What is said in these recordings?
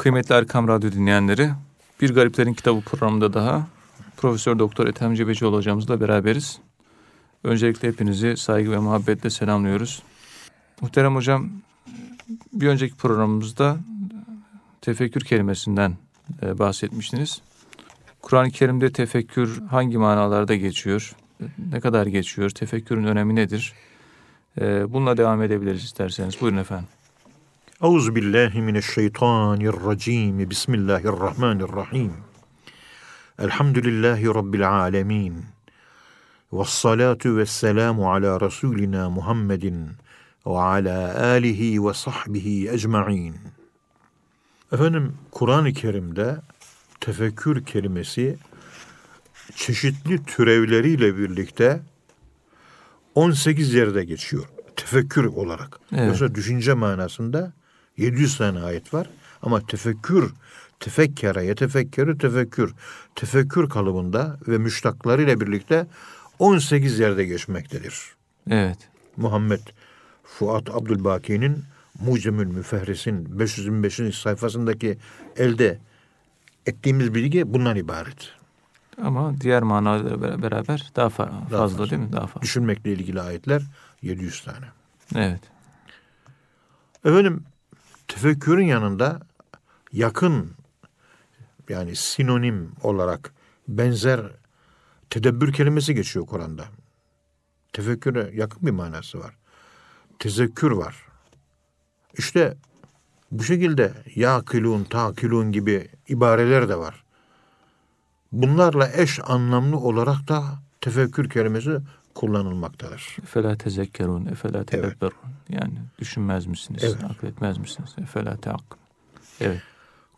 Kıymetli Erkam Radyo dinleyenleri, Bir Gariplerin Kitabı programında daha Profesör Doktor Ethem Cebecioğlu hocamızla beraberiz. Öncelikle hepinizi saygı ve muhabbetle selamlıyoruz. Muhterem hocam, bir önceki programımızda tefekkür kelimesinden e, bahsetmiştiniz. Kur'an-ı Kerim'de tefekkür hangi manalarda geçiyor? Ne kadar geçiyor? Tefekkürün önemi nedir? E, bununla devam edebiliriz isterseniz. Buyurun efendim. Euzu billahi mineşşeytanirracim. Bismillahirrahmanirrahim. Elhamdülillahi rabbil alamin. Ves salatu vesselamu ala rasulina Muhammedin ve ala alihi ve sahbihi ecmaîn. Efendim Kur'an-ı Kerim'de tefekkür kelimesi çeşitli türevleriyle birlikte 18 yerde geçiyor. Tefekkür olarak. Evet. Yoksa düşünce manasında 700 tane ayet var. Ama tefekkür, tefekkere, yetefekkerü tefekkür, tefekkür kalıbında ve müştaklarıyla birlikte 18 yerde geçmektedir. Evet. Muhammed Fuat Abdülbaki'nin Mucemül Müfehris'in 525. sayfasındaki elde ettiğimiz bilgi bundan ibaret. Ama diğer manalarla beraber daha fa- fazla, fazla. değil mi? Daha fazla. Düşünmekle ilgili ayetler 700 tane. Evet. Efendim tefekkürün yanında yakın yani sinonim olarak benzer tedebbür kelimesi geçiyor Kur'an'da. Tefekküre yakın bir manası var. Tezekkür var. İşte bu şekilde yakilun, takilun gibi ibareler de var. Bunlarla eş anlamlı olarak da tefekkür kelimesi kullanılmaktadır. Efela tezekkerun, efela tedebberun. Yani düşünmez misiniz? Evet. Akletmez misiniz? Efela teakkın. Evet.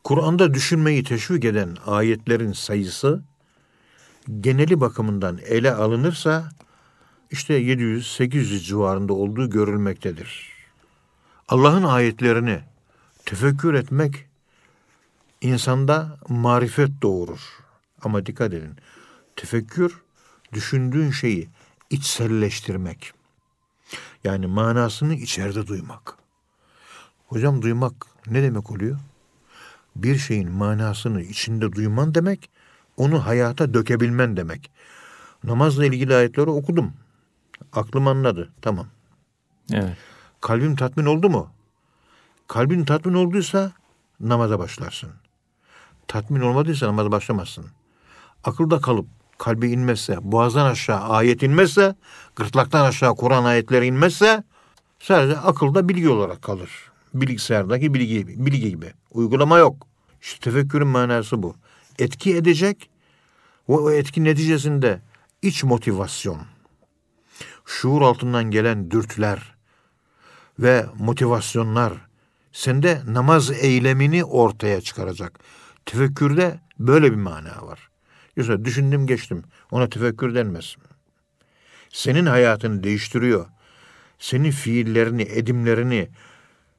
Kur'an'da düşünmeyi teşvik eden ayetlerin sayısı geneli bakımından ele alınırsa işte 700-800 civarında olduğu görülmektedir. Allah'ın ayetlerini tefekkür etmek insanda marifet doğurur. Ama dikkat edin. Tefekkür düşündüğün şeyi içselleştirmek. Yani manasını içeride duymak. Hocam duymak ne demek oluyor? bir şeyin manasını içinde duyman demek, onu hayata dökebilmen demek. Namazla ilgili ayetleri okudum. Aklım anladı. Tamam. Evet. Kalbim tatmin oldu mu? Kalbin tatmin olduysa namaza başlarsın. Tatmin olmadıysa namaza başlamazsın. Akılda kalıp kalbe inmezse, boğazdan aşağı ayet inmezse, gırtlaktan aşağı Kur'an ayetleri inmezse sadece akılda bilgi olarak kalır. Bilgisayardaki bilgi gibi, bilgi gibi. Uygulama yok. İşte tefekkürün manası bu. Etki edecek ve o etki neticesinde iç motivasyon, şuur altından gelen dürtüler ve motivasyonlar sende namaz eylemini ortaya çıkaracak. Tefekkürde böyle bir mana var. Yoksa düşündüm geçtim. Ona tefekkür denmez. Senin hayatını değiştiriyor. Senin fiillerini, edimlerini,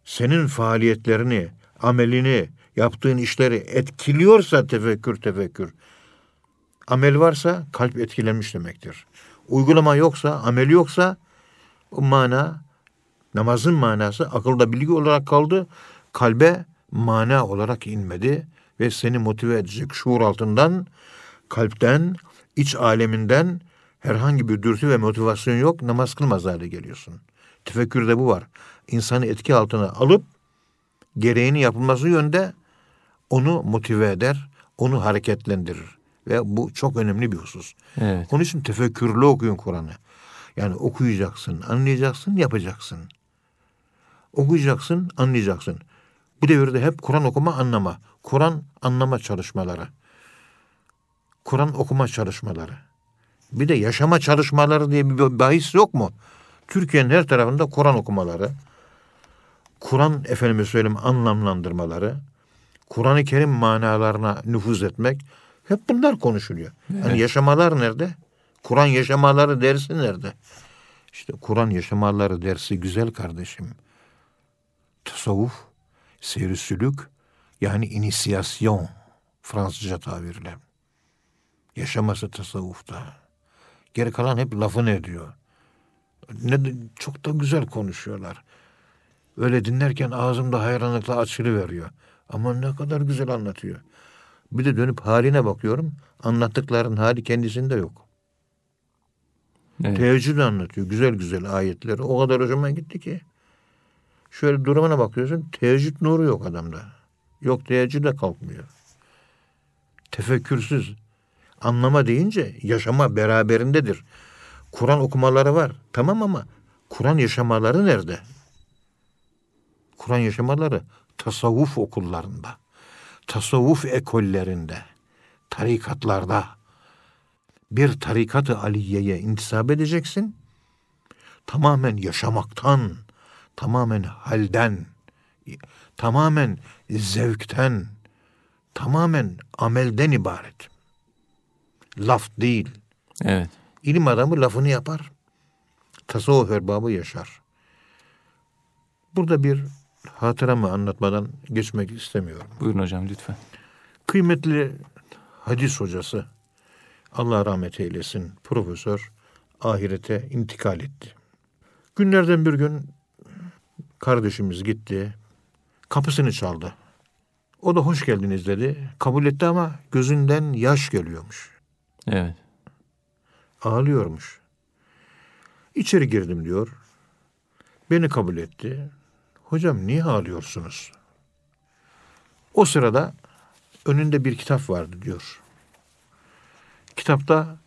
senin faaliyetlerini, amelini, yaptığın işleri etkiliyorsa tefekkür tefekkür. Amel varsa kalp etkilenmiş demektir. Uygulama yoksa, amel yoksa o mana namazın manası akılda bilgi olarak kaldı. Kalbe mana olarak inmedi ve seni motive edecek şuur altından, kalpten, iç aleminden herhangi bir dürtü ve motivasyon yok. Namaz kılmaz hale geliyorsun. Tefekkürde bu var. İnsanı etki altına alıp gereğini yapılması yönde onu motive eder, onu hareketlendirir. Ve bu çok önemli bir husus. Evet. Onun için tefekkürlü okuyun Kur'an'ı. Yani okuyacaksın, anlayacaksın, yapacaksın. Okuyacaksın, anlayacaksın. Bu devirde hep Kur'an okuma, anlama. Kur'an anlama çalışmaları. Kur'an okuma çalışmaları. Bir de yaşama çalışmaları diye bir bahis yok mu? Türkiye'nin her tarafında Kur'an okumaları, Kur'an efendime söyleyeyim anlamlandırmaları, Kur'an-ı Kerim manalarına nüfuz etmek hep bunlar konuşuluyor. Hani yaşamalar nerede? Kur'an yaşamaları dersi nerede? İşte Kur'an yaşamaları dersi güzel kardeşim. Tasavvuf, seyri sülük yani inisiyasyon Fransızca tabirle. Yaşaması tasavvufta. Geri kalan hep lafını ediyor. Ne çok da güzel konuşuyorlar. Öyle dinlerken ağzımda hayranlıkla açılı veriyor. Ama ne kadar güzel anlatıyor. Bir de dönüp haline bakıyorum. Anlattıkların hali kendisinde yok. Evet. Teheccüd anlatıyor. Güzel güzel ayetleri. O kadar hoşuma gitti ki. Şöyle durumuna bakıyorsun. Teheccüd nuru yok adamda. Yok teheccüd de kalkmıyor. Tefekkürsüz. Anlama deyince yaşama beraberindedir. Kur'an okumaları var. Tamam ama Kur'an yaşamaları nerede? Kur'an yaşamaları tasavvuf okullarında, tasavvuf ekollerinde, tarikatlarda bir tarikat-ı aliyeye intisap edeceksin. Tamamen yaşamaktan, tamamen halden, tamamen zevkten, tamamen amelden ibaret. Laf değil. Evet. İlim adamı lafını yapar. Tasavvuf erbabı yaşar. Burada bir hatıramı anlatmadan geçmek istemiyorum. Buyurun hocam lütfen. Kıymetli hadis hocası Allah rahmet eylesin profesör ahirete intikal etti. Günlerden bir gün kardeşimiz gitti. Kapısını çaldı. O da hoş geldiniz dedi. Kabul etti ama gözünden yaş geliyormuş. Evet. Ağlıyormuş. İçeri girdim diyor. Beni kabul etti. Hocam niye ağlıyorsunuz? O sırada önünde bir kitap vardı diyor. Kitapta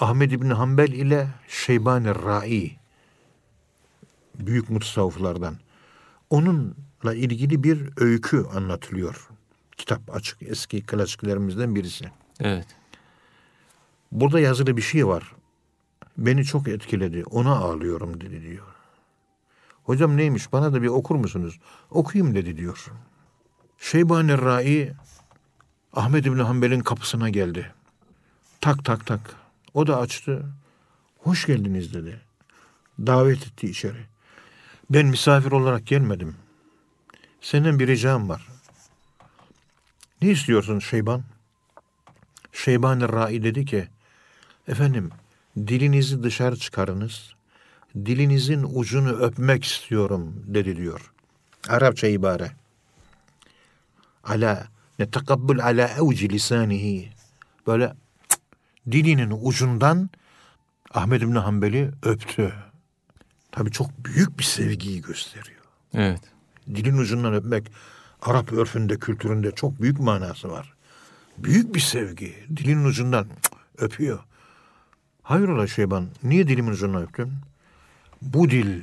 Ahmed İbni Hanbel ile Şeybani Rai büyük mutasavvıflardan onunla ilgili bir öykü anlatılıyor. Kitap açık eski klasiklerimizden birisi. Evet. Burada yazılı bir şey var. Beni çok etkiledi. Ona ağlıyorum dedi diyor. Hocam neymiş bana da bir okur musunuz? Okuyayım dedi diyor. Şeybani Rai Ahmed İbni Hanbel'in kapısına geldi. Tak tak tak. O da açtı. Hoş geldiniz dedi. Davet etti içeri. Ben misafir olarak gelmedim. Senden bir ricam var. Ne istiyorsun Şeyban? Şeyban Rai dedi ki, efendim dilinizi dışarı çıkarınız, dilinizin ucunu öpmek istiyorum dedi diyor. Arapça ibare. Ala netekabbül ala evci lisanihi. Böyle cık, dilinin ucundan Ahmed İbni Hanbel'i öptü. Tabii çok büyük bir sevgiyi gösteriyor. Evet. Dilin ucundan öpmek Arap örfünde, kültüründe çok büyük manası var. Büyük bir sevgi. Dilin ucundan öpüyor. Hayrola Şeyban, niye dilimin ucundan öptün? Bu dil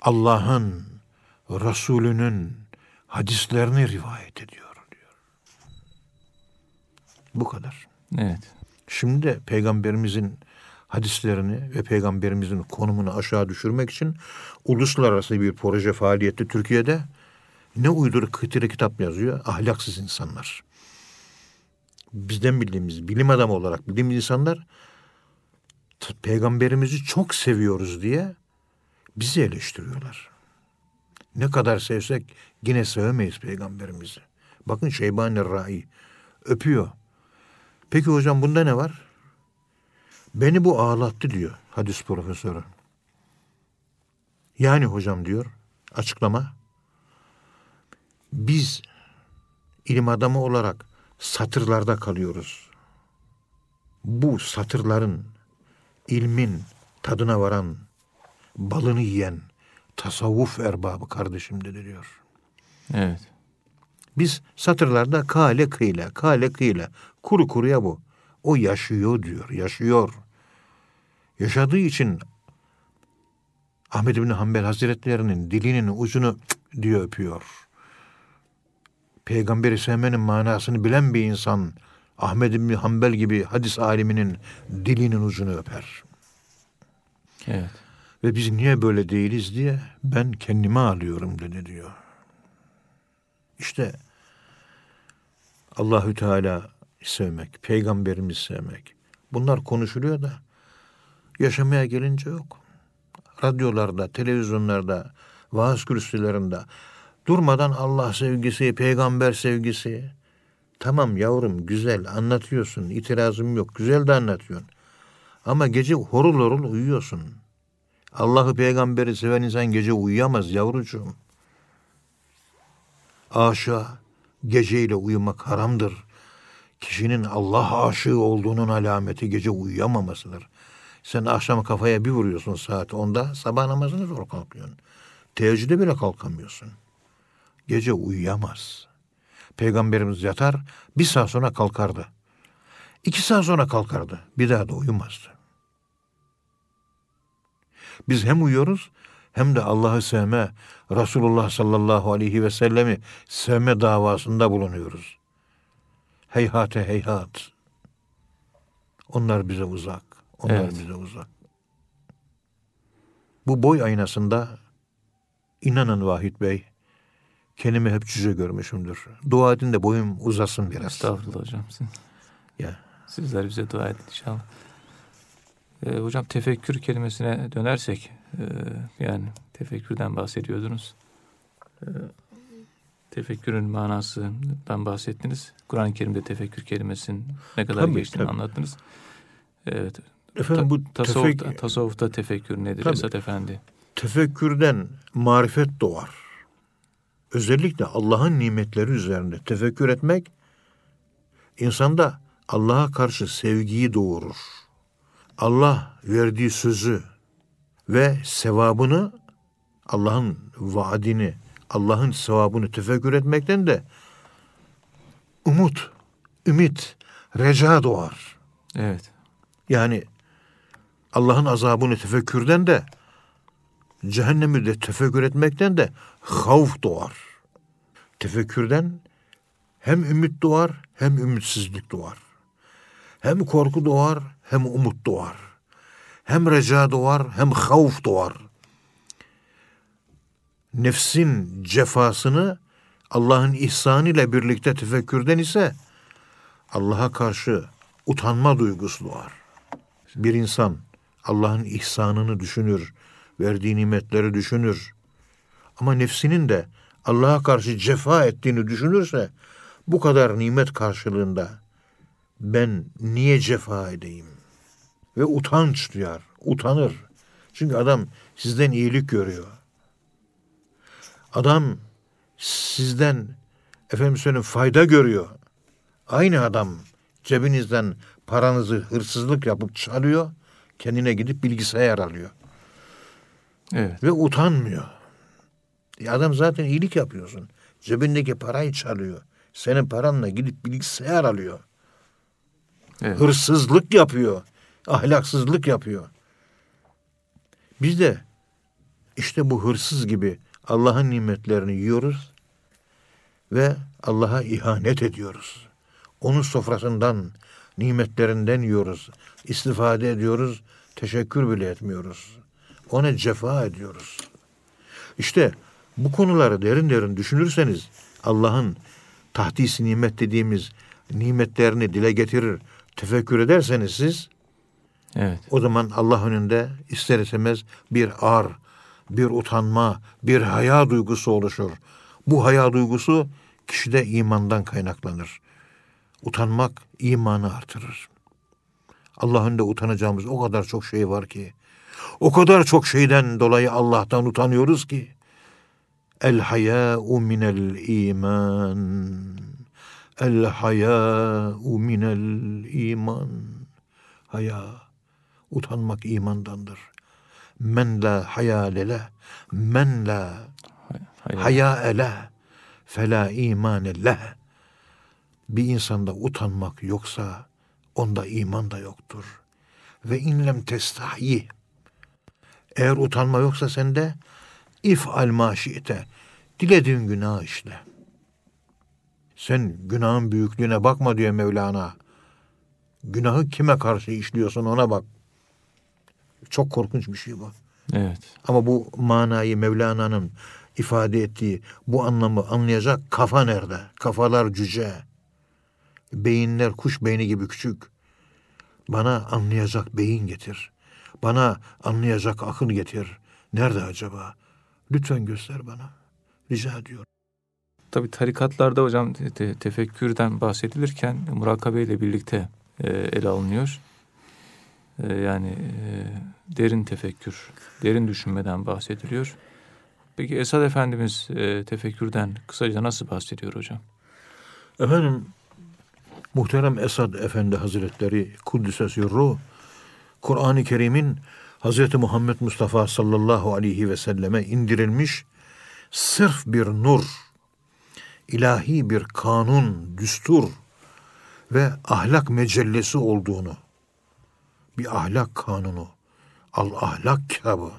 Allah'ın, Resulünün hadislerini rivayet ediyor diyor. Bu kadar. Evet. Şimdi de peygamberimizin hadislerini ve peygamberimizin konumunu aşağı düşürmek için uluslararası bir proje faaliyeti Türkiye'de ne uyduruk kıtırı kitap yazıyor? Ahlaksız insanlar. Bizden bildiğimiz bilim adamı olarak bildiğimiz insanlar peygamberimizi çok seviyoruz diye bizi eleştiriyorlar. Ne kadar sevsek yine sevemeyiz peygamberimizi. Bakın Şeybani Rai öpüyor. Peki hocam bunda ne var? Beni bu ağlattı diyor hadis profesörü. Yani hocam diyor açıklama. Biz ilim adamı olarak satırlarda kalıyoruz. Bu satırların ilmin tadına varan, balını yiyen tasavvuf erbabı kardeşim dedi diyor. Evet. Biz satırlarda kale kıyla, kale kıyla. Kuru kuruya bu. O yaşıyor diyor, yaşıyor. Yaşadığı için Ahmed bin Hanbel Hazretlerinin dilinin ucunu diye öpüyor. Peygamberi sevmenin manasını bilen bir insan Ahmed bin Hanbel gibi hadis aliminin dilinin ucunu öper. Evet. Ve biz niye böyle değiliz diye ben kendime alıyorum dedi diyor. İşte Allahü Teala sevmek, peygamberimizi sevmek. Bunlar konuşuluyor da yaşamaya gelince yok. Radyolarda, televizyonlarda, vaaz kürsülerinde durmadan Allah sevgisi, peygamber sevgisi. Tamam yavrum güzel anlatıyorsun, itirazım yok. Güzel de anlatıyorsun. Ama gece horul horul uyuyorsun. Allah'ı peygamberi seven insan gece uyuyamaz yavrucuğum. Aşağı Geceyle uyumak haramdır. Kişinin Allah aşığı olduğunun alameti gece uyuyamamasıdır. Sen akşam kafaya bir vuruyorsun saat 10'da sabah namazını zor kalkıyorsun. Teheccüde bile kalkamıyorsun. Gece uyuyamaz. Peygamberimiz yatar bir saat sonra kalkardı. İki saat sonra kalkardı. Bir daha da uyumazdı. Biz hem uyuyoruz hem de Allah'ı sevme, Resulullah sallallahu aleyhi ve sellemi sevme davasında bulunuyoruz. Heyhate heyhat. Onlar bize uzak. Onlar Evet. bize uzak. Bu boy aynasında inanın Vahit Bey, kendimi hep cüce görmüşümdür. Dua edin de boyum uzasın biraz. Estağfurullah hocam. Siz- Ya. Sizler bize dua edin inşallah. Ee, hocam tefekkür kelimesine dönersek e, yani tefekkürden bahsediyordunuz. Ee, tefekkürün manasından bahsettiniz. Kur'an-ı Kerim'de tefekkür kelimesinin ne kadar Tabii, geçtiğini tabii. anlattınız. Evet. Efendim bu tasavvufta, tefek- tasavvufta tefekkür nedir Tabii. Esat Efendi? tefekkürden marifet doğar. Özellikle Allah'ın nimetleri üzerinde tefekkür etmek insanda Allah'a karşı sevgiyi doğurur. Allah verdiği sözü ve sevabını Allah'ın vaadini, Allah'ın sevabını tefekkür etmekten de umut, ümit, reca doğar. Evet. Yani Allah'ın azabını tefekkürden de cehennemi de tefekkür etmekten de havf doğar. Tefekkürden hem ümit doğar hem ümitsizlik doğar. Hem korku doğar hem umut doğar. Hem reca doğar hem havf doğar. Nefsin cefasını Allah'ın ihsanı ile birlikte tefekkürden ise Allah'a karşı utanma duygusu doğar. Bir insan Allah'ın ihsanını düşünür, verdiği nimetleri düşünür. Ama nefsinin de Allah'a karşı cefa ettiğini düşünürse bu kadar nimet karşılığında ben niye cefa edeyim? Ve utanç duyar, utanır. Çünkü adam sizden iyilik görüyor. Adam sizden efendim söyleyeyim fayda görüyor. Aynı adam cebinizden paranızı hırsızlık yapıp çalıyor, kendine gidip bilgisayar alıyor Evet. ve utanmıyor. E adam zaten iyilik yapıyorsun. Cebindeki parayı çalıyor. Senin paranla gidip bilgisayar alıyor. Evet. Hırsızlık yapıyor. Ahlaksızlık yapıyor. Biz de işte bu hırsız gibi Allah'ın nimetlerini yiyoruz ve Allah'a ihanet ediyoruz. Onun sofrasından, nimetlerinden yiyoruz. istifade ediyoruz, teşekkür bile etmiyoruz. Ona cefa ediyoruz. İşte bu konuları derin derin düşünürseniz Allah'ın tahdis nimet dediğimiz nimetlerini dile getirir, tefekkür ederseniz siz Evet. o zaman Allah önünde ister istemez bir ar, bir utanma, bir haya duygusu oluşur. Bu haya duygusu kişide imandan kaynaklanır. Utanmak imanı artırır. Allah önünde utanacağımız o kadar çok şey var ki. O kadar çok şeyden dolayı Allah'tan utanıyoruz ki. El hayâ'u minel iman. El hayâ'u minel iman. Haya. Utanmak imandandır. Men la haya lele. Men la haya ele. Fela iman leh. Bir insanda utanmak yoksa onda iman da yoktur. Ve inlem testahi. Eğer utanma yoksa sende if al maşite. Dilediğin günah işle. Sen günahın büyüklüğüne bakma diyor Mevlana. Günahı kime karşı işliyorsun ona bak. Çok korkunç bir şey bu. Evet. Ama bu manayı Mevlana'nın ifade ettiği bu anlamı anlayacak kafa nerede? Kafalar cüce. Beyinler kuş beyni gibi küçük. Bana anlayacak beyin getir. Bana anlayacak akıl getir. Nerede acaba? Lütfen göster bana. Rica ediyorum. Tabi tarikatlarda hocam te- te- tefekkürden bahsedilirken murakabe ile birlikte e, ele alınıyor. E, yani e, derin tefekkür, derin düşünmeden bahsediliyor. Peki Esad Efendimiz e, tefekkürden kısaca nasıl bahsediyor hocam? Efendim muhterem Esad Efendi Hazretleri Kuddüses Yurru Kur'an-ı Kerim'in Hz. Muhammed Mustafa sallallahu aleyhi ve selleme indirilmiş sırf bir nur, ilahi bir kanun, düstur ve ahlak mecellesi olduğunu, bir ahlak kanunu, al ahlak kitabı,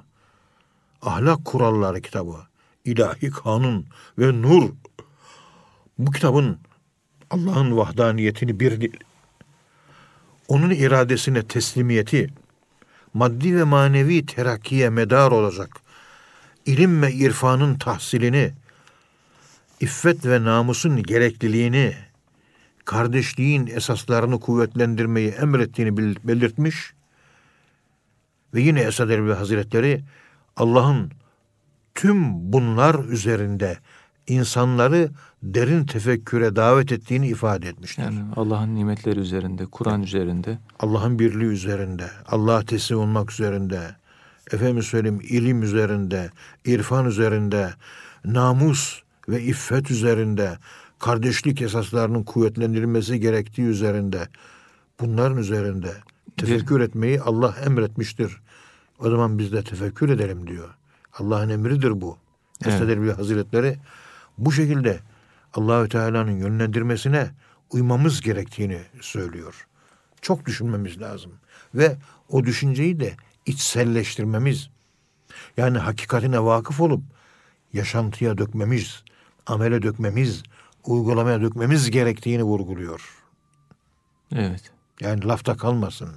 ahlak kuralları kitabı, ilahi kanun ve nur. Bu kitabın Allah'ın vahdaniyetini bir onun iradesine teslimiyeti maddi ve manevi terakkiye medar olacak. İlim ve irfanın tahsilini, iffet ve namusun gerekliliğini, kardeşliğin esaslarını kuvvetlendirmeyi emrettiğini belirtmiş ve yine Esad Erbil Hazretleri Allah'ın tüm bunlar üzerinde insanları derin tefekküre davet ettiğini ifade etmiştir. Yani Allah'ın nimetleri üzerinde, Kur'an üzerinde. Allah'ın birliği üzerinde, Allah'a teslim olmak üzerinde, efendim söyleyeyim ilim üzerinde, irfan üzerinde, namus ve iffet üzerinde, kardeşlik esaslarının kuvvetlendirilmesi gerektiği üzerinde, bunların üzerinde tefekkür etmeyi Allah emretmiştir. O zaman biz de tefekkür edelim diyor. Allah'ın emridir bu. Evet. bir Hazretleri bu şekilde Allahü Teala'nın yönlendirmesine uymamız gerektiğini söylüyor. Çok düşünmemiz lazım ve o düşünceyi de içselleştirmemiz, yani hakikatine vakıf olup yaşantıya dökmemiz, amele dökmemiz, uygulamaya dökmemiz gerektiğini vurguluyor. Evet. Yani lafta kalmasın.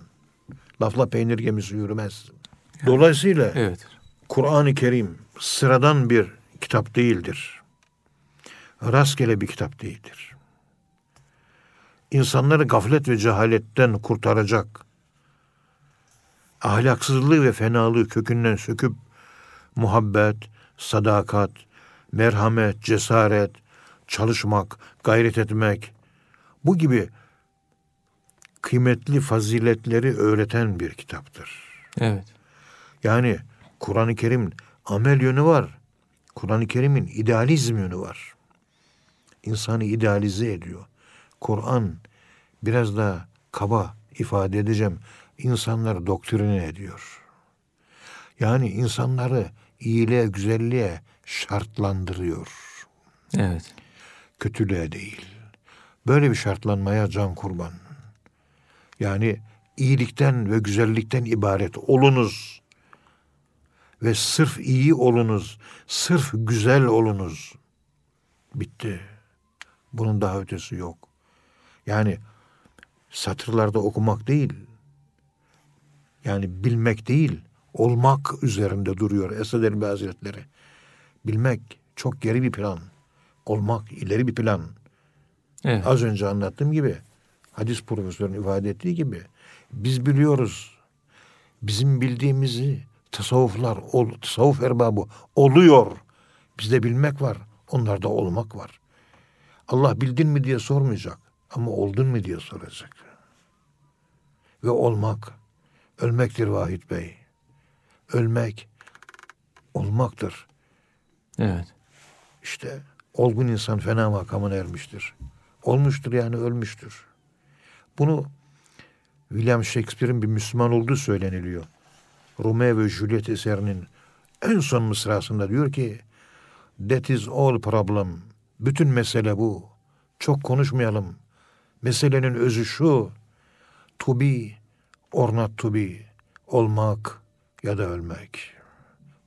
Lafla peynir gemisi yürümez. Dolayısıyla evet. Kur'an-ı Kerim sıradan bir kitap değildir. Rastgele bir kitap değildir. İnsanları gaflet ve cehaletten kurtaracak, ahlaksızlığı ve fenalığı kökünden söküp muhabbet, sadakat, merhamet, cesaret, çalışmak, gayret etmek bu gibi kıymetli faziletleri öğreten bir kitaptır. Evet. Yani Kur'an-ı Kerim amel yönü var. Kur'an-ı Kerim'in idealizm yönü var. İnsanı idealize ediyor. Kur'an biraz daha kaba ifade edeceğim insanları doktrine ediyor. Yani insanları iyiliğe, güzelliğe şartlandırıyor. Evet. Kötülüğe değil. Böyle bir şartlanmaya can kurban. Yani iyilikten ve güzellikten ibaret olunuz. Ve sırf iyi olunuz, sırf güzel olunuz. Bitti. Bunun daha ötesi yok. Yani satırlarda okumak değil, yani bilmek değil, olmak üzerinde duruyor Esad Erbil Hazretleri. Bilmek çok geri bir plan. Olmak ileri bir plan. Evet. Az önce anlattığım gibi hadis profesörünün ifade ettiği gibi biz biliyoruz. Bizim bildiğimizi tasavvuflar, ol, tasavvuf erbabı oluyor. Bizde bilmek var. Onlarda olmak var. Allah bildin mi diye sormayacak. Ama oldun mu diye soracak. Ve olmak ölmektir Vahit Bey. Ölmek olmaktır. Evet. İşte olgun insan fena makamına ermiştir. Olmuştur yani ölmüştür. Bunu William Shakespeare'in bir Müslüman olduğu söyleniliyor. Romeo ve Juliet eserinin en son mısrasında diyor ki That is all problem. Bütün mesele bu. Çok konuşmayalım. Meselenin özü şu. To be or not to be, olmak ya da ölmek.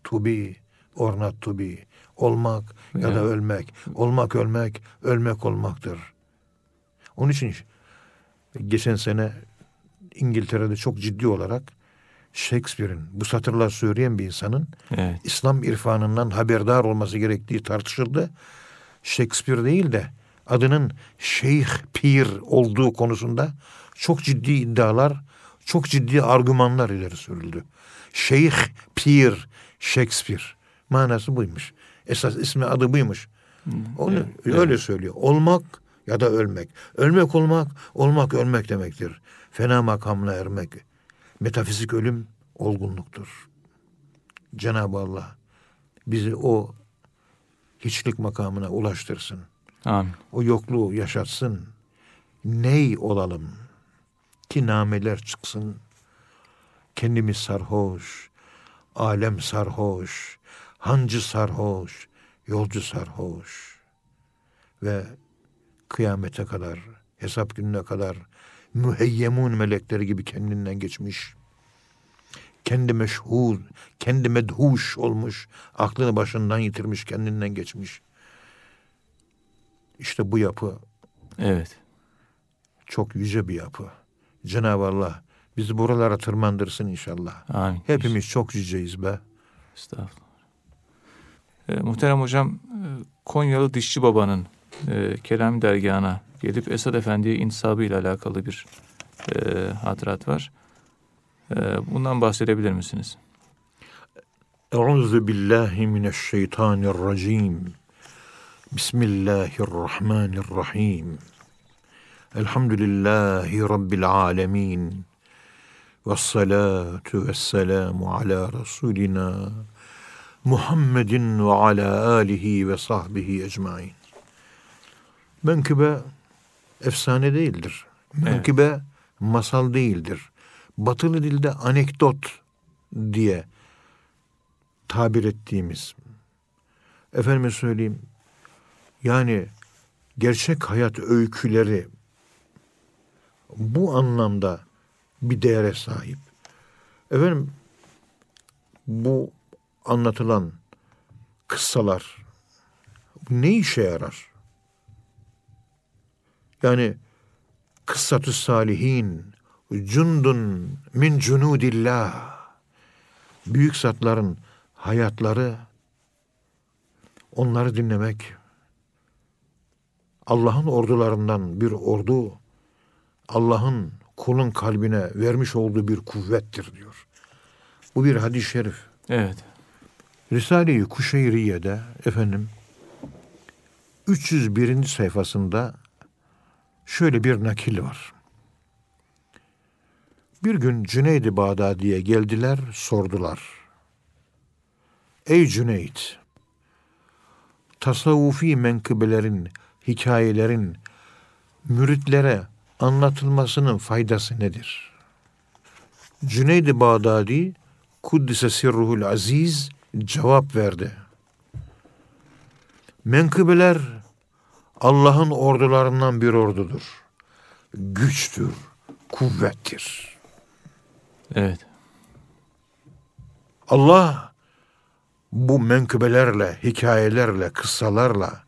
To be or not to be, olmak ya, ya da ölmek. Olmak ölmek, ölmek olmaktır. Onun için geçen sene İngiltere'de çok ciddi olarak Shakespeare'in bu satırlar söyleyen bir insanın evet. İslam irfanından haberdar olması gerektiği tartışıldı. Shakespeare değil de adının Şeyh Pir olduğu konusunda çok ciddi iddialar çok ciddi argümanlar ileri sürüldü. Şeyh Pir Shakespeare manası buymuş. Esas ismi adı buymuş. Onu evet, öyle evet. söylüyor. Olmak ya da ölmek. Ölmek olmak, olmak ölmek demektir. Fena makamına ermek. Metafizik ölüm olgunluktur. Cenab-ı Allah bizi o hiçlik makamına ulaştırsın. Amin. O yokluğu yaşatsın. Ney olalım ki nameler çıksın. Kendimiz sarhoş, alem sarhoş, hancı sarhoş, yolcu sarhoş ve kıyamete kadar, hesap gününe kadar müheyyemun melekleri gibi kendinden geçmiş. Kendi meşhur, kendi medhuş olmuş, aklını başından yitirmiş, kendinden geçmiş. İşte bu yapı Evet. çok yüce bir yapı. Cenab-ı Allah bizi buralara tırmandırsın inşallah. Amin. Hepimiz çok yüceyiz be. Estağfurullah. E, muhterem hocam, e, Konyalı Dişçi Baba'nın e, Kelam dergahına gelip Esad Efendi'ye intisabı ile alakalı bir e, hatırat var. E, bundan bahsedebilir misiniz? Euzu billahi mineşşeytanirracim. Bismillahirrahmanirrahim. Elhamdülillahi Rabbil alemin. Ve salatu ve selamu ala Resulina Muhammedin ve ala alihi ve sahbihi ecmain. Menkıbe efsane değildir. Menkıbe masal değildir. Batılı dilde anekdot diye tabir ettiğimiz efendime söyleyeyim yani gerçek hayat öyküleri bu anlamda bir değere sahip. Efendim bu anlatılan kıssalar ne işe yarar? Yani kıssatü salihin cundun min cunudillah büyük zatların hayatları onları dinlemek Allah'ın ordularından bir ordu Allah'ın kulun kalbine vermiş olduğu bir kuvvettir diyor. Bu bir hadis-i şerif. Evet. Risale-i Kuşeyriye'de efendim 301. sayfasında şöyle bir nakil var. Bir gün Cüneyd-i Bağdadi'ye geldiler, sordular. Ey Cüneyd! Tasavvufi menkıbelerin, hikayelerin müritlere anlatılmasının faydası nedir? Cüneyd-i Bağdadi Kuddise Sirruhul Aziz cevap verdi. Menkıbeler Allah'ın ordularından bir ordudur. Güçtür, kuvvettir. Evet. Allah bu menkıbelerle, hikayelerle, kıssalarla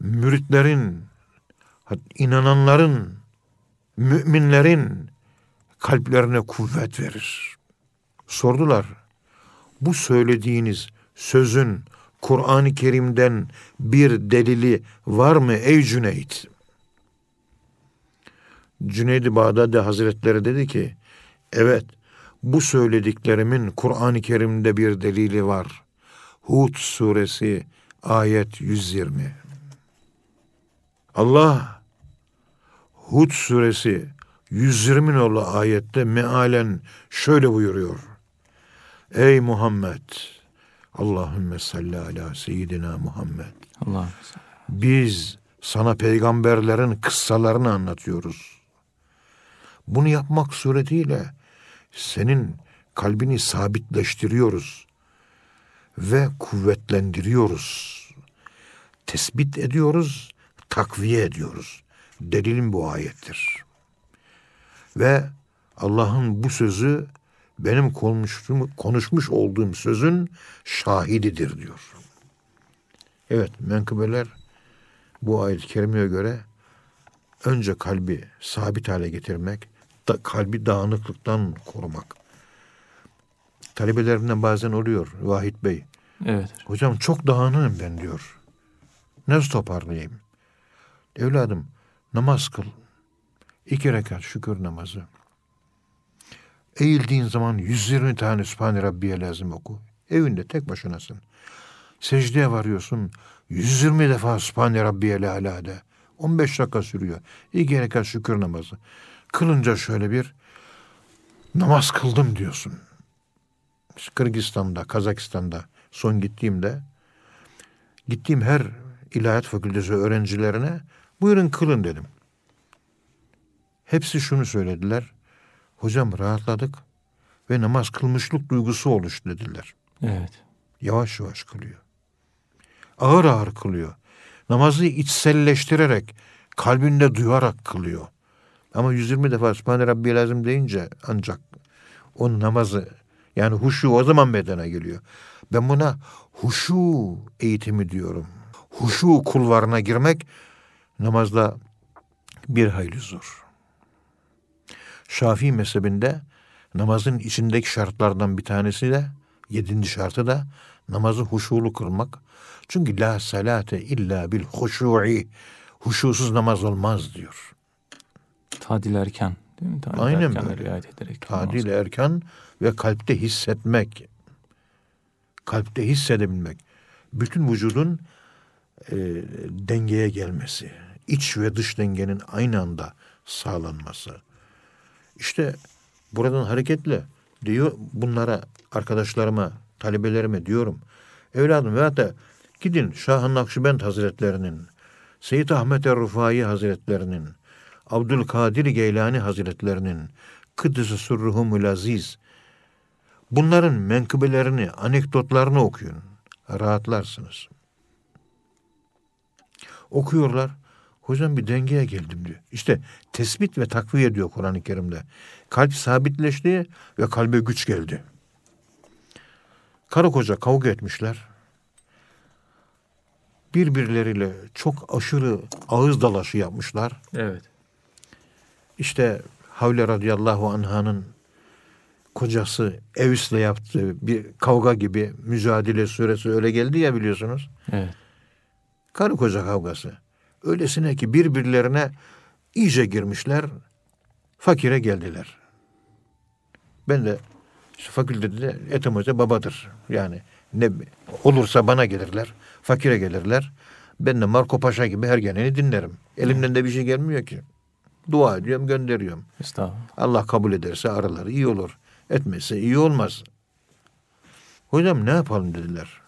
müritlerin, inananların, müminlerin kalplerine kuvvet verir. Sordular, bu söylediğiniz sözün Kur'an-ı Kerim'den bir delili var mı ey Cüneyt? Cüneyd-i Bağdadi Hazretleri dedi ki, evet bu söylediklerimin Kur'an-ı Kerim'de bir delili var. Hud suresi ayet 120. Allah Hud suresi 120 nolu ayette mealen şöyle buyuruyor. Ey Muhammed Allahümme salli ala seyyidina Muhammed. Allah Biz sana peygamberlerin kıssalarını anlatıyoruz. Bunu yapmak suretiyle senin kalbini sabitleştiriyoruz ve kuvvetlendiriyoruz. Tespit ediyoruz, takviye ediyoruz. Delilim bu ayettir. Ve Allah'ın bu sözü benim konuşmuş olduğum sözün şahididir diyor. Evet, menkıbeler bu ayet-i kerimeye göre önce kalbi sabit hale getirmek, da, kalbi dağınıklıktan korumak. Talebelerimden bazen oluyor Vahit Bey. Evet. Hocam çok dağınığım ben diyor. Nasıl toparlayayım? Evladım namaz kıl. İki rekat şükür namazı. Eğildiğin zaman 120 tane Sübhane Rabbiye lazım oku. Evinde tek başınasın. Secdeye varıyorsun. 120 defa Sübhane Rabbiye de. 15 dakika sürüyor. İki rekat şükür namazı. Kılınca şöyle bir namaz kıldım diyorsun. Kırgızistan'da, Kazakistan'da son gittiğimde gittiğim her İlahiyat Fakültesi öğrencilerine buyurun kılın dedim. Hepsi şunu söylediler. Hocam rahatladık ve namaz kılmışlık duygusu oluştu dediler. Evet. Yavaş yavaş kılıyor. Ağır ağır kılıyor. Namazı içselleştirerek, kalbinde duyarak kılıyor. Ama 120 defa Sübhane Rabbiyel Azim deyince ancak o namazı yani huşu o zaman meydana geliyor. Ben buna huşu eğitimi diyorum. Huşu kulvarına girmek namazda bir hayli zor. Şafii mezhebinde namazın içindeki şartlardan bir tanesi de yedinci şartı da namazı huşulu kılmak. Çünkü la salate illa bil huşu'i huşusuz namaz olmaz diyor. Tadil erken değil mi? Tadil Aynen böyle. riayet ederek. Tadil erkan ve kalpte hissetmek. Kalpte hissedebilmek. Bütün vücudun e, dengeye gelmesi. iç ve dış dengenin aynı anda sağlanması. İşte buradan hareketle diyor bunlara arkadaşlarıma, talebelerime diyorum. Evladım veyahut da gidin Şah-ı Nakşibend Hazretlerinin, Seyyid Ahmet er-Rufai Hazretlerinin, Abdülkadir Geylani Hazretlerinin, Kıddıs-ı Sürruhumul Aziz, bunların menkıbelerini, anekdotlarını okuyun. Rahatlarsınız. Okuyorlar. Hocam bir dengeye geldim diyor. İşte tespit ve takviye diyor Kur'an-ı Kerim'de. Kalp sabitleşti ve kalbe güç geldi. Karı koca kavga etmişler. Birbirleriyle çok aşırı ağız dalaşı yapmışlar. Evet. İşte Havle radıyallahu anhanın kocası Evis'le yaptığı bir kavga gibi mücadele süresi öyle geldi ya biliyorsunuz. Evet. Karı koca kavgası. Öylesine ki birbirlerine iyice girmişler. Fakire geldiler. Ben de işte fakültede de Ethem Hoca babadır. Yani ne olursa bana gelirler. Fakire gelirler. Ben de Marco Paşa gibi her geleni dinlerim. Elimden de bir şey gelmiyor ki. Dua ediyorum, gönderiyorum. Estağfurullah. Allah kabul ederse araları iyi olur. Etmezse iyi olmaz. Hocam ne yapalım dediler.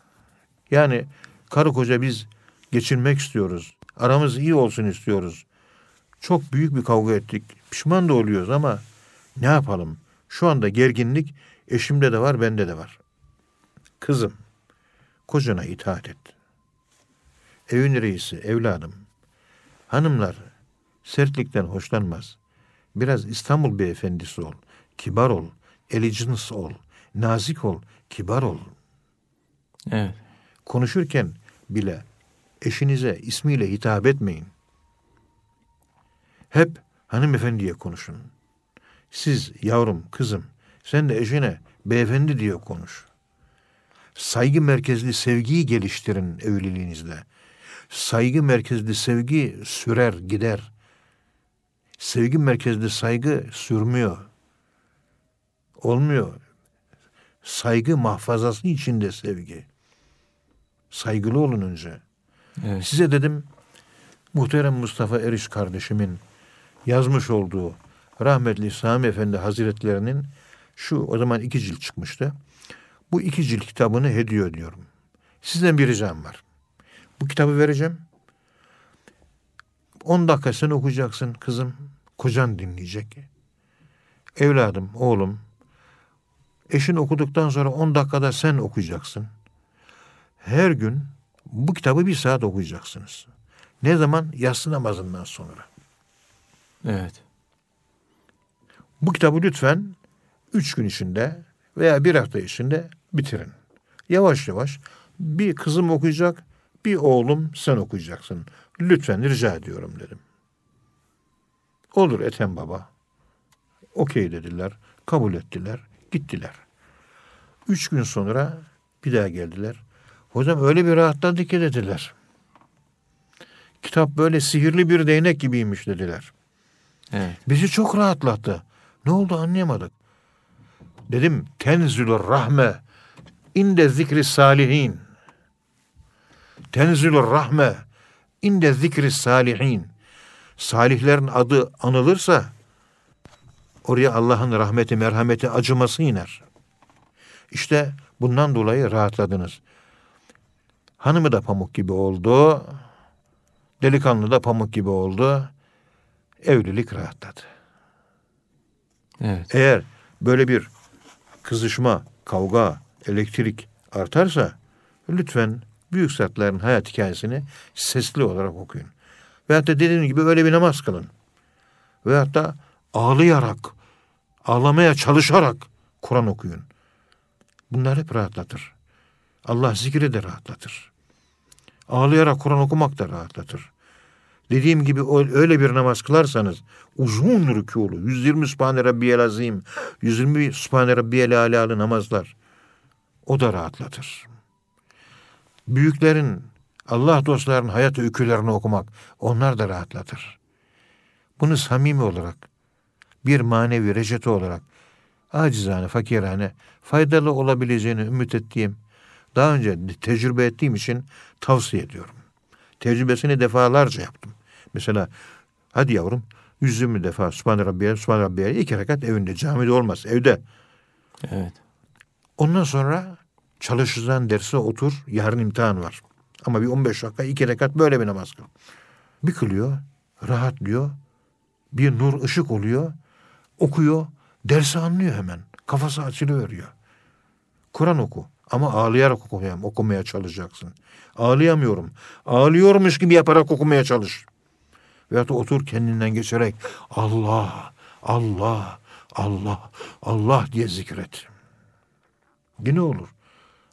Yani karı koca biz geçinmek istiyoruz. Aramız iyi olsun istiyoruz. Çok büyük bir kavga ettik. Pişman da oluyoruz ama ne yapalım? Şu anda gerginlik eşimde de var, bende de var. Kızım, kocana itaat et. Evin reisi, evladım. Hanımlar sertlikten hoşlanmaz. Biraz İstanbul beyefendisi ol. Kibar ol. Elegance ol. Nazik ol. Kibar ol. Evet. Konuşurken bile eşinize ismiyle hitap etmeyin. Hep hanımefendiye konuşun. Siz yavrum, kızım, sen de eşine beyefendi diye konuş. Saygı merkezli sevgiyi geliştirin evliliğinizde. Saygı merkezli sevgi sürer, gider. Sevgi merkezli saygı sürmüyor. Olmuyor. Saygı mahfazası içinde sevgi. Saygılı olun önce. Evet. Size dedim muhterem Mustafa Eriş kardeşimin yazmış olduğu rahmetli Sami Efendi Hazretlerinin şu o zaman iki cilt çıkmıştı. Bu iki cilt kitabını hediye ediyorum. Sizden bir ricam var. Bu kitabı vereceğim. 10 dakika sen okuyacaksın kızım. Kocan dinleyecek. Evladım, oğlum. Eşin okuduktan sonra 10 dakikada sen okuyacaksın. Her gün bu kitabı bir saat okuyacaksınız. Ne zaman? Yatsı namazından sonra. Evet. Bu kitabı lütfen üç gün içinde veya bir hafta içinde bitirin. Yavaş yavaş bir kızım okuyacak, bir oğlum sen okuyacaksın. Lütfen rica ediyorum dedim. Olur Ethem Baba. Okey dediler, kabul ettiler, gittiler. Üç gün sonra bir daha geldiler. Hocam öyle bir rahatladı ki dediler. Kitap böyle sihirli bir değnek gibiymiş dediler. Evet. Bizi çok rahatlattı. Ne oldu anlayamadık. Dedim tenzülür rahme inde zikri salihin. Tenzülür rahme inde zikri salihin. Salihlerin adı anılırsa oraya Allah'ın rahmeti, merhameti, acıması iner. İşte bundan dolayı rahatladınız. Hanımı da pamuk gibi oldu. Delikanlı da pamuk gibi oldu. Evlilik rahatladı. Evet. Eğer böyle bir kızışma, kavga, elektrik artarsa lütfen büyük zatların hayat hikayesini sesli olarak okuyun. Veyahut da dediğim gibi öyle bir namaz kılın. Veyahut da ağlayarak, ağlamaya çalışarak Kur'an okuyun. Bunlar hep rahatlatır. Allah zikri de rahatlatır. Ağlayarak Kur'an okumak da rahatlatır. Dediğim gibi öyle bir namaz kılarsanız uzun rükûlu, 120 Sübhane Rabbiyel Azim, 120 Sübhane Rabbiyel Alâlı namazlar o da rahatlatır. Büyüklerin, Allah dostlarının hayat öykülerini okumak onlar da rahatlatır. Bunu samimi olarak, bir manevi reçete olarak, acizane, fakirane, faydalı olabileceğini ümit ettiğim, daha önce tecrübe ettiğim için tavsiye ediyorum. Tecrübesini defalarca yaptım. Mesela hadi yavrum 120 defa Sübhane Rabbiyel, Sübhane Rabbiyel iki rekat evinde, camide olmaz, evde. Evet. Ondan sonra çalışacağın derse otur, yarın imtihan var. Ama bir 15 dakika iki rekat böyle bir namaz kıl. Bir kılıyor, rahatlıyor, bir nur ışık oluyor, okuyor, dersi anlıyor hemen. Kafası açılıyor. Kur'an oku ama ağlayarak okumaya, okumaya çalışacaksın. Ağlayamıyorum. Ağlıyormuş gibi yaparak okumaya çalış. Veyahut da otur kendinden geçerek Allah, Allah, Allah, Allah diye zikret. Yine olur.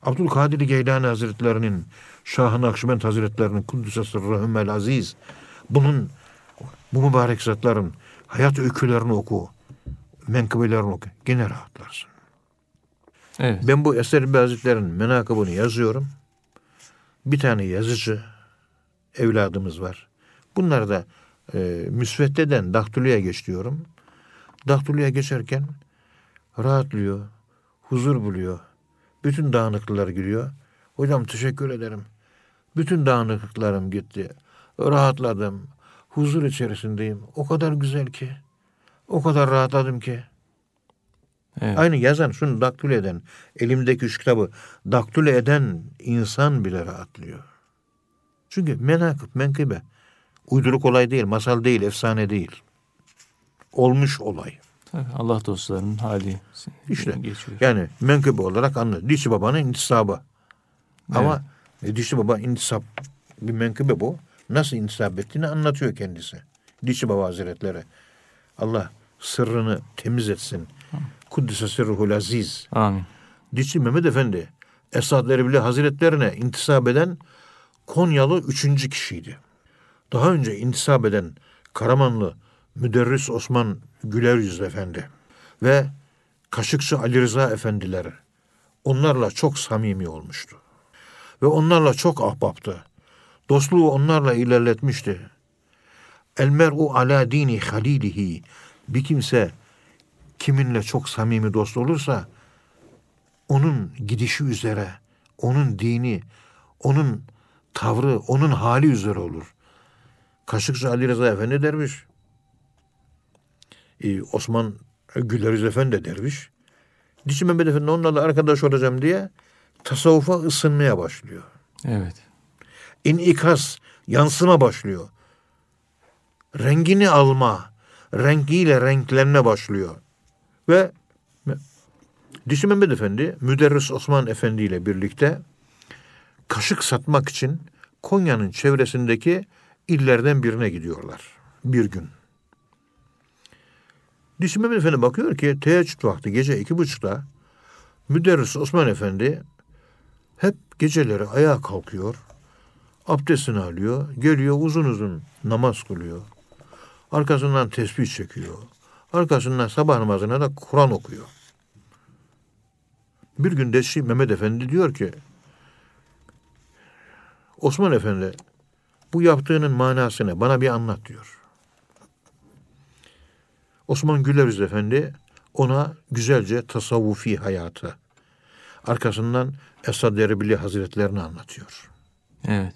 Abdülkadir Geylani Hazretlerinin, Şah-ı Nakşibend Hazretlerinin Kuddüs'e sırrahümel aziz. Bunun, bu mübarek zatların hayat öykülerini oku. Menkıbelerini oku. Gene rahatlarsın. Evet. Ben bu Eser Hazretleri'nin menakıbını yazıyorum. Bir tane yazıcı evladımız var. Bunları da e, müsveddeden daktiloya geç diyorum. Daktiloya geçerken rahatlıyor, huzur buluyor. Bütün dağınıklıklar giriyor. Hocam teşekkür ederim. Bütün dağınıklıklarım gitti. Rahatladım. Huzur içerisindeyim. O kadar güzel ki. O kadar rahatladım ki. Evet. Aynı yazan, şunu daktilo eden, elimdeki üç kitabı daktilo eden insan bile rahatlıyor. Çünkü menakıb, menkıbe. Uyduruk olay değil, masal değil, efsane değil. Olmuş olay. Tabii Allah dostlarının hali işte geçiyor. Yani menkıbe olarak anlıyor. Dişi babanın intisabı. Evet. Ama e, dişi baba intisap bir menkıbe bu. Nasıl intisap ettiğini anlatıyor kendisi. Dişi baba hazretleri. Allah sırrını temiz etsin. Kuddise sırruhul aziz. Amin. Dişi Mehmet Efendi Esad Erbil Hazretlerine intisap eden Konyalı üçüncü kişiydi. Daha önce intisap eden Karamanlı Müderris Osman Güler Yüz Efendi ve Kaşıkçı Ali Rıza Efendiler onlarla çok samimi olmuştu. Ve onlarla çok ahbaptı. Dostluğu onlarla ilerletmişti. El mer'u ala dini halilihi. Bir kimse kiminle çok samimi dost olursa onun gidişi üzere, onun dini, onun tavrı, onun hali üzere olur. Kaşıkçı Ali Rıza Efendi derviş. Ee, Osman Güleriz Efendi de derviş. Dişi Mehmet Efendi onlarla arkadaş olacağım diye tasavvufa ısınmaya başlıyor. Evet. İnikas, yansıma başlıyor. Rengini alma, rengiyle renklenme başlıyor. Ve Dişi Mehmet Efendi, Müderris Osman Efendi ile birlikte kaşık satmak için Konya'nın çevresindeki illerden birine gidiyorlar bir gün. Dişi Mehmet Efendi bakıyor ki teheccüd vakti gece iki buçukta Müderris Osman Efendi hep geceleri ayağa kalkıyor. Abdestini alıyor. Geliyor uzun uzun namaz kılıyor. Arkasından tesbih çekiyor. Arkasından sabah namazına da Kur'an okuyor. Bir gün Deşi Mehmet Efendi diyor ki Osman Efendi bu yaptığının manasını bana bir anlat diyor. Osman Güleriz Efendi ona güzelce tasavvufi hayatı, arkasından Esad Erbili Hazretlerini anlatıyor. Evet.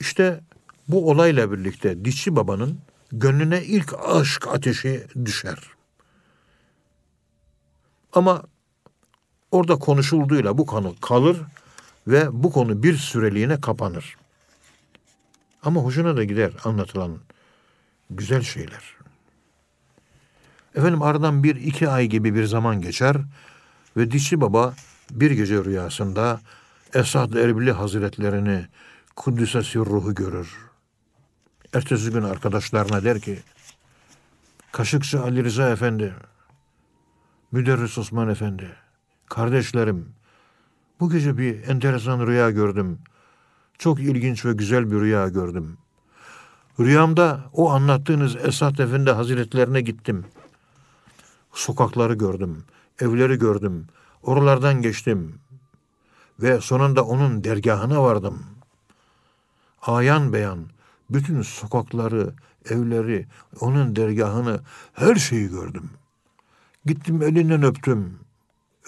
İşte bu olayla birlikte Dişi Baba'nın gönlüne ilk aşk ateşi düşer. Ama orada konuşulduğuyla bu konu kalır ve bu konu bir süreliğine kapanır. Ama hoşuna da gider anlatılan güzel şeyler. Efendim aradan bir iki ay gibi bir zaman geçer ve Dişi Baba bir gece rüyasında Esad Erbili Hazretlerini Kuddüs'e ruhu görür. Ertesi gün arkadaşlarına der ki Kaşıkçı Ali Rıza Efendi, Müderris Osman Efendi, kardeşlerim bu gece bir enteresan rüya gördüm. Çok ilginç ve güzel bir rüya gördüm. Rüyamda o anlattığınız Esat Efendi Hazretlerine gittim. Sokakları gördüm, evleri gördüm, oralardan geçtim ve sonunda onun dergahına vardım. Ayan beyan bütün sokakları, evleri, onun dergahını, her şeyi gördüm. Gittim elinden öptüm.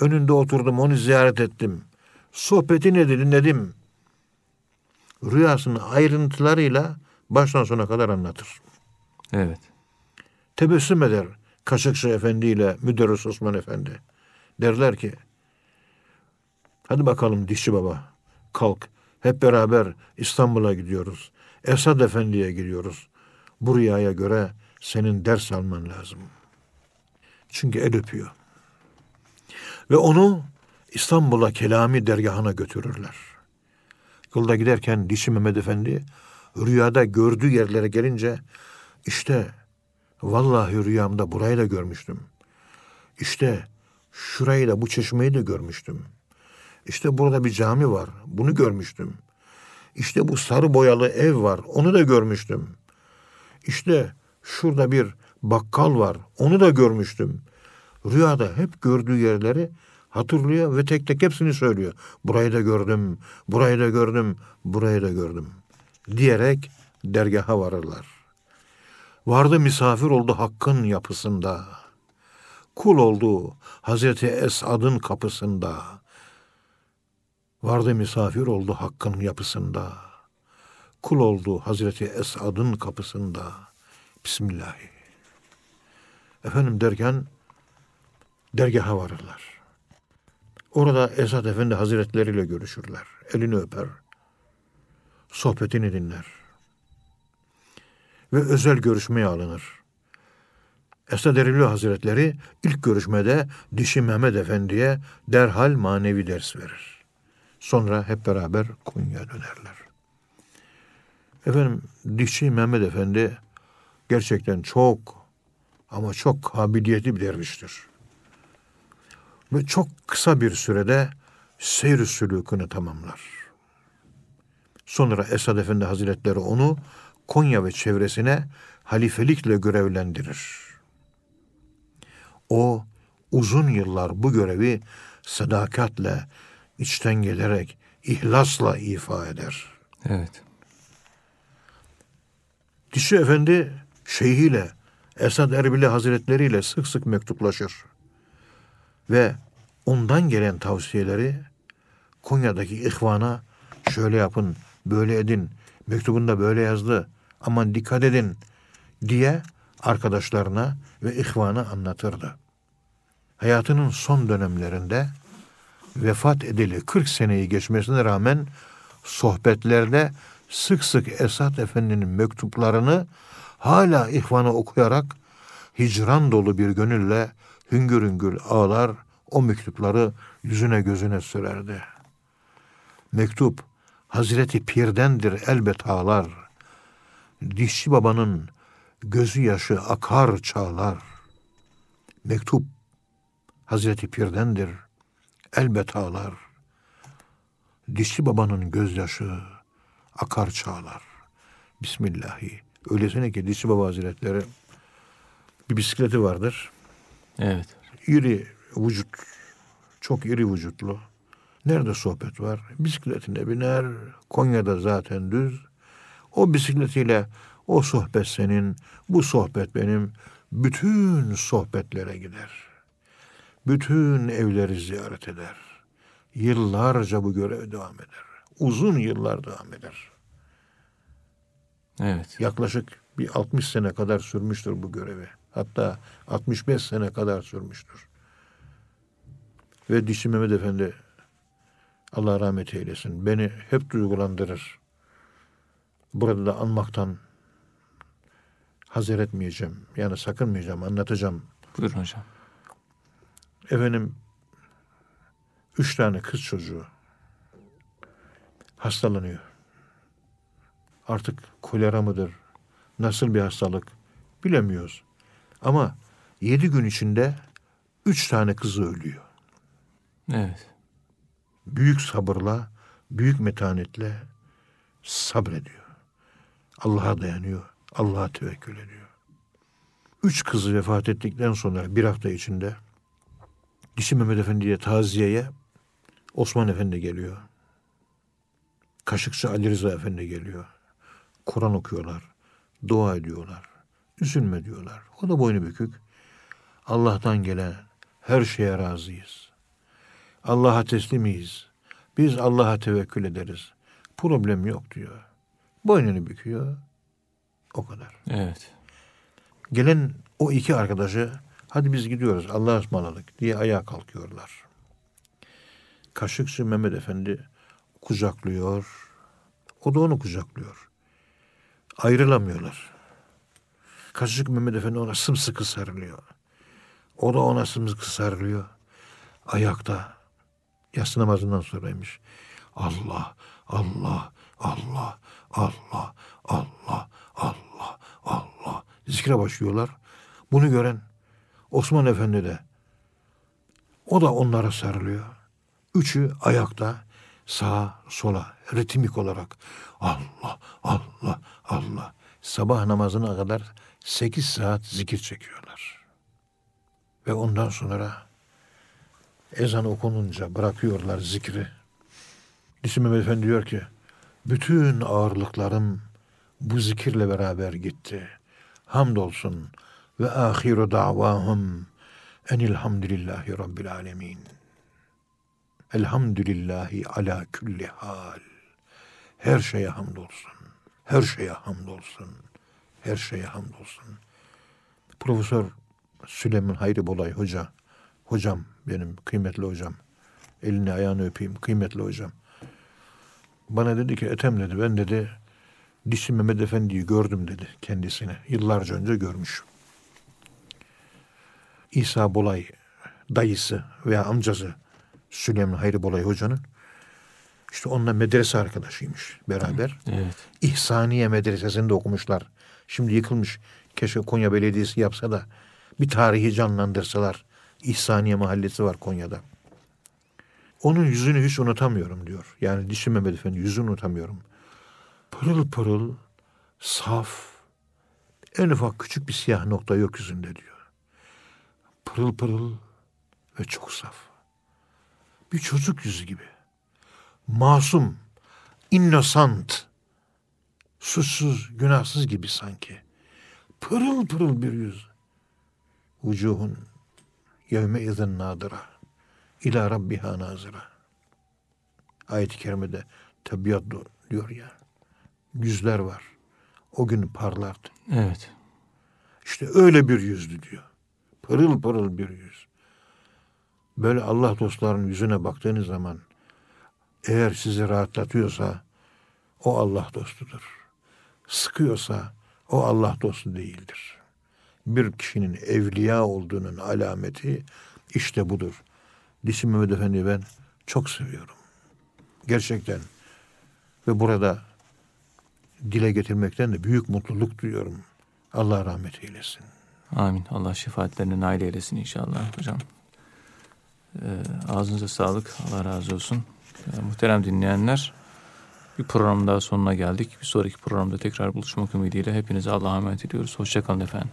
Önünde oturdum, onu ziyaret ettim. Sohbetini dinledim. Rüyasının ayrıntılarıyla baştan sona kadar anlatır. Evet. Tebessüm eder Kaşıkçı Efendi ile Müderris Osman Efendi. Derler ki, hadi bakalım dişçi baba, kalk. Hep beraber İstanbul'a gidiyoruz. Esad Efendi'ye gidiyoruz. Bu rüyaya göre senin ders alman lazım. Çünkü el öpüyor. Ve onu İstanbul'a Kelami dergahına götürürler. Yolda giderken Dişi Mehmet Efendi rüyada gördüğü yerlere gelince işte vallahi rüyamda burayı da görmüştüm. İşte şurayı da bu çeşmeyi de görmüştüm. İşte burada bir cami var. Bunu görmüştüm. İşte bu sarı boyalı ev var. Onu da görmüştüm. İşte şurada bir bakkal var. Onu da görmüştüm. Rüyada hep gördüğü yerleri hatırlıyor ve tek tek hepsini söylüyor. Burayı da gördüm, burayı da gördüm, burayı da gördüm. Diyerek dergaha varırlar. Vardı misafir oldu hakkın yapısında. Kul oldu Hazreti Esad'ın kapısında. Vardı misafir oldu hakkın yapısında. Kul oldu Hazreti Esad'ın kapısında. Bismillahi. Efendim derken dergaha varırlar. Orada Esad Efendi Hazretleri ile görüşürler. Elini öper. Sohbetini dinler. Ve özel görüşmeye alınır. Esad Erbil Hazretleri ilk görüşmede Dişi Mehmet Efendi'ye derhal manevi ders verir. Sonra hep beraber Konya'ya dönerler. Efendim Dişi Mehmet Efendi gerçekten çok ama çok kabiliyetli bir derviştir. Ve çok kısa bir sürede seyr sülükünü tamamlar. Sonra Esad Efendi Hazretleri onu Konya ve çevresine halifelikle görevlendirir. O uzun yıllar bu görevi sadakatle, içten gelerek, ihlasla ifa eder. Evet. Dişi Efendi şeyhiyle, Esad Erbili Hazretleri ile sık sık mektuplaşır. Ve ondan gelen tavsiyeleri Konya'daki ihvana şöyle yapın, böyle edin, mektubunda böyle yazdı, aman dikkat edin diye arkadaşlarına ve ihvana anlatırdı. Hayatının son dönemlerinde vefat edeli 40 seneyi geçmesine rağmen sohbetlerde sık sık Esat Efendi'nin mektuplarını hala ihvana okuyarak hicran dolu bir gönülle hüngür hüngür ağlar o mektupları yüzüne gözüne sürerdi. Mektup Hazreti Pir'dendir elbet ağlar. Dişçi babanın gözü yaşı akar çağlar. Mektup Hazreti Pir'dendir elbet ağlar. Dişçi babanın gözyaşı akar çağlar. Bismillahi. Öylesine ki Dişçi Baba Hazretleri bir bisikleti vardır. Evet. İri vücut, çok iri vücutlu. Nerede sohbet var? Bisikletine biner. Konya'da zaten düz. O bisikletiyle o sohbet senin, bu sohbet benim. Bütün sohbetlere gider. Bütün evleri ziyaret eder. Yıllarca bu görev devam eder. Uzun yıllar devam eder. Evet. Yaklaşık bir 60 sene kadar sürmüştür bu görevi. Hatta 65 sene kadar sürmüştür. Ve Dişi Mehmet Efendi Allah rahmet eylesin. Beni hep duygulandırır. burada da anmaktan hazır etmeyeceğim. Yani sakınmayacağım, anlatacağım. Buyurun hocam. Efendim, üç tane kız çocuğu hastalanıyor. Artık kolera mıdır, nasıl bir hastalık bilemiyoruz. Ama yedi gün içinde üç tane kızı ölüyor. Evet. Büyük sabırla, büyük metanetle sabrediyor. Allah'a dayanıyor, Allah'a tevekkül ediyor. Üç kızı vefat ettikten sonra bir hafta içinde Dişi Mehmet Efendi'ye taziyeye Osman Efendi geliyor. Kaşıkçı Ali Rıza Efendi geliyor. Kur'an okuyorlar. Dua ediyorlar. Üzülme diyorlar. O da boynu bükük. Allah'tan gelen her şeye razıyız. Allah'a teslimiyiz. Biz Allah'a tevekkül ederiz. Problem yok diyor. Boynunu büküyor. O kadar. Evet. Gelen o iki arkadaşı hadi biz gidiyoruz Allah'a ısmarladık diye ayağa kalkıyorlar. Kaşıkçı Mehmet Efendi kucaklıyor. O da onu kucaklıyor. Ayrılamıyorlar. Kaşık Mehmet Efendi ona sımsıkı sarılıyor. O da ona sımsıkı sarılıyor. Ayakta. Yatsı namazından sonraymış. Allah, Allah, Allah, Allah, Allah, Allah, Allah. Zikre başlıyorlar. Bunu gören Osman Efendi de o da onlara sarılıyor. Üçü ayakta sağa sola ritmik olarak Allah Allah Allah sabah namazına kadar sekiz saat zikir çekiyorlar. Ve ondan sonra ezan okununca bırakıyorlar zikri. Dişi Mehmet Efendi diyor ki bütün ağırlıklarım bu zikirle beraber gitti. Hamdolsun ve ahiru davahum enilhamdülillahi rabbil alemin. Elhamdülillahi ala külli hal. Her şeye hamdolsun. Her şeye hamdolsun. Her şeye hamdolsun. Profesör Süleyman Hayri Bolay Hoca, hocam benim kıymetli hocam. Elini ayağını öpeyim kıymetli hocam. Bana dedi ki Ethem dedi ben dedi Dişi Mehmet Efendi'yi gördüm dedi kendisine. Yıllarca önce görmüş. İsa Bolay dayısı veya amcası Süleyman Hayri Bolay Hoca'nın işte onunla medrese arkadaşıymış beraber. Evet. İhsaniye Medresesi'nde okumuşlar. Şimdi yıkılmış. Keşke Konya Belediyesi yapsa da bir tarihi canlandırsalar. İhsaniye Mahallesi var Konya'da. Onun yüzünü hiç unutamıyorum diyor. Yani Dişi Mehmet Efendi yüzünü unutamıyorum. Pırıl pırıl, saf, en ufak küçük bir siyah nokta yok yüzünde diyor. Pırıl pırıl ve çok saf. Bir çocuk yüzü gibi. Masum, innocent, suçsuz, günahsız gibi sanki. Pırıl pırıl bir yüz. Vucuhun yevme izin nadıra. İlâ rabbiha nazıra. Ayet-i kerimede tabiat diyor ya. Yüzler var. O gün parlardı. Evet. İşte öyle bir yüzdü diyor. Pırıl pırıl bir yüz. Böyle Allah dostlarının yüzüne baktığınız zaman eğer sizi rahatlatıyorsa o Allah dostudur. Sıkıyorsa o Allah dostu değildir. Bir kişinin evliya olduğunun alameti işte budur. Dişi Mehmet Efendi'yi ben çok seviyorum. Gerçekten. Ve burada dile getirmekten de büyük mutluluk duyuyorum. Allah rahmet eylesin. Amin. Allah şefaatlerine nail eylesin inşallah hocam. Ee, ağzınıza sağlık. Allah razı olsun. Ee, muhterem dinleyenler bir program daha sonuna geldik. Bir sonraki programda tekrar buluşmak ümidiyle hepinize Allah'a emanet ediyoruz. Hoşçakalın efendim.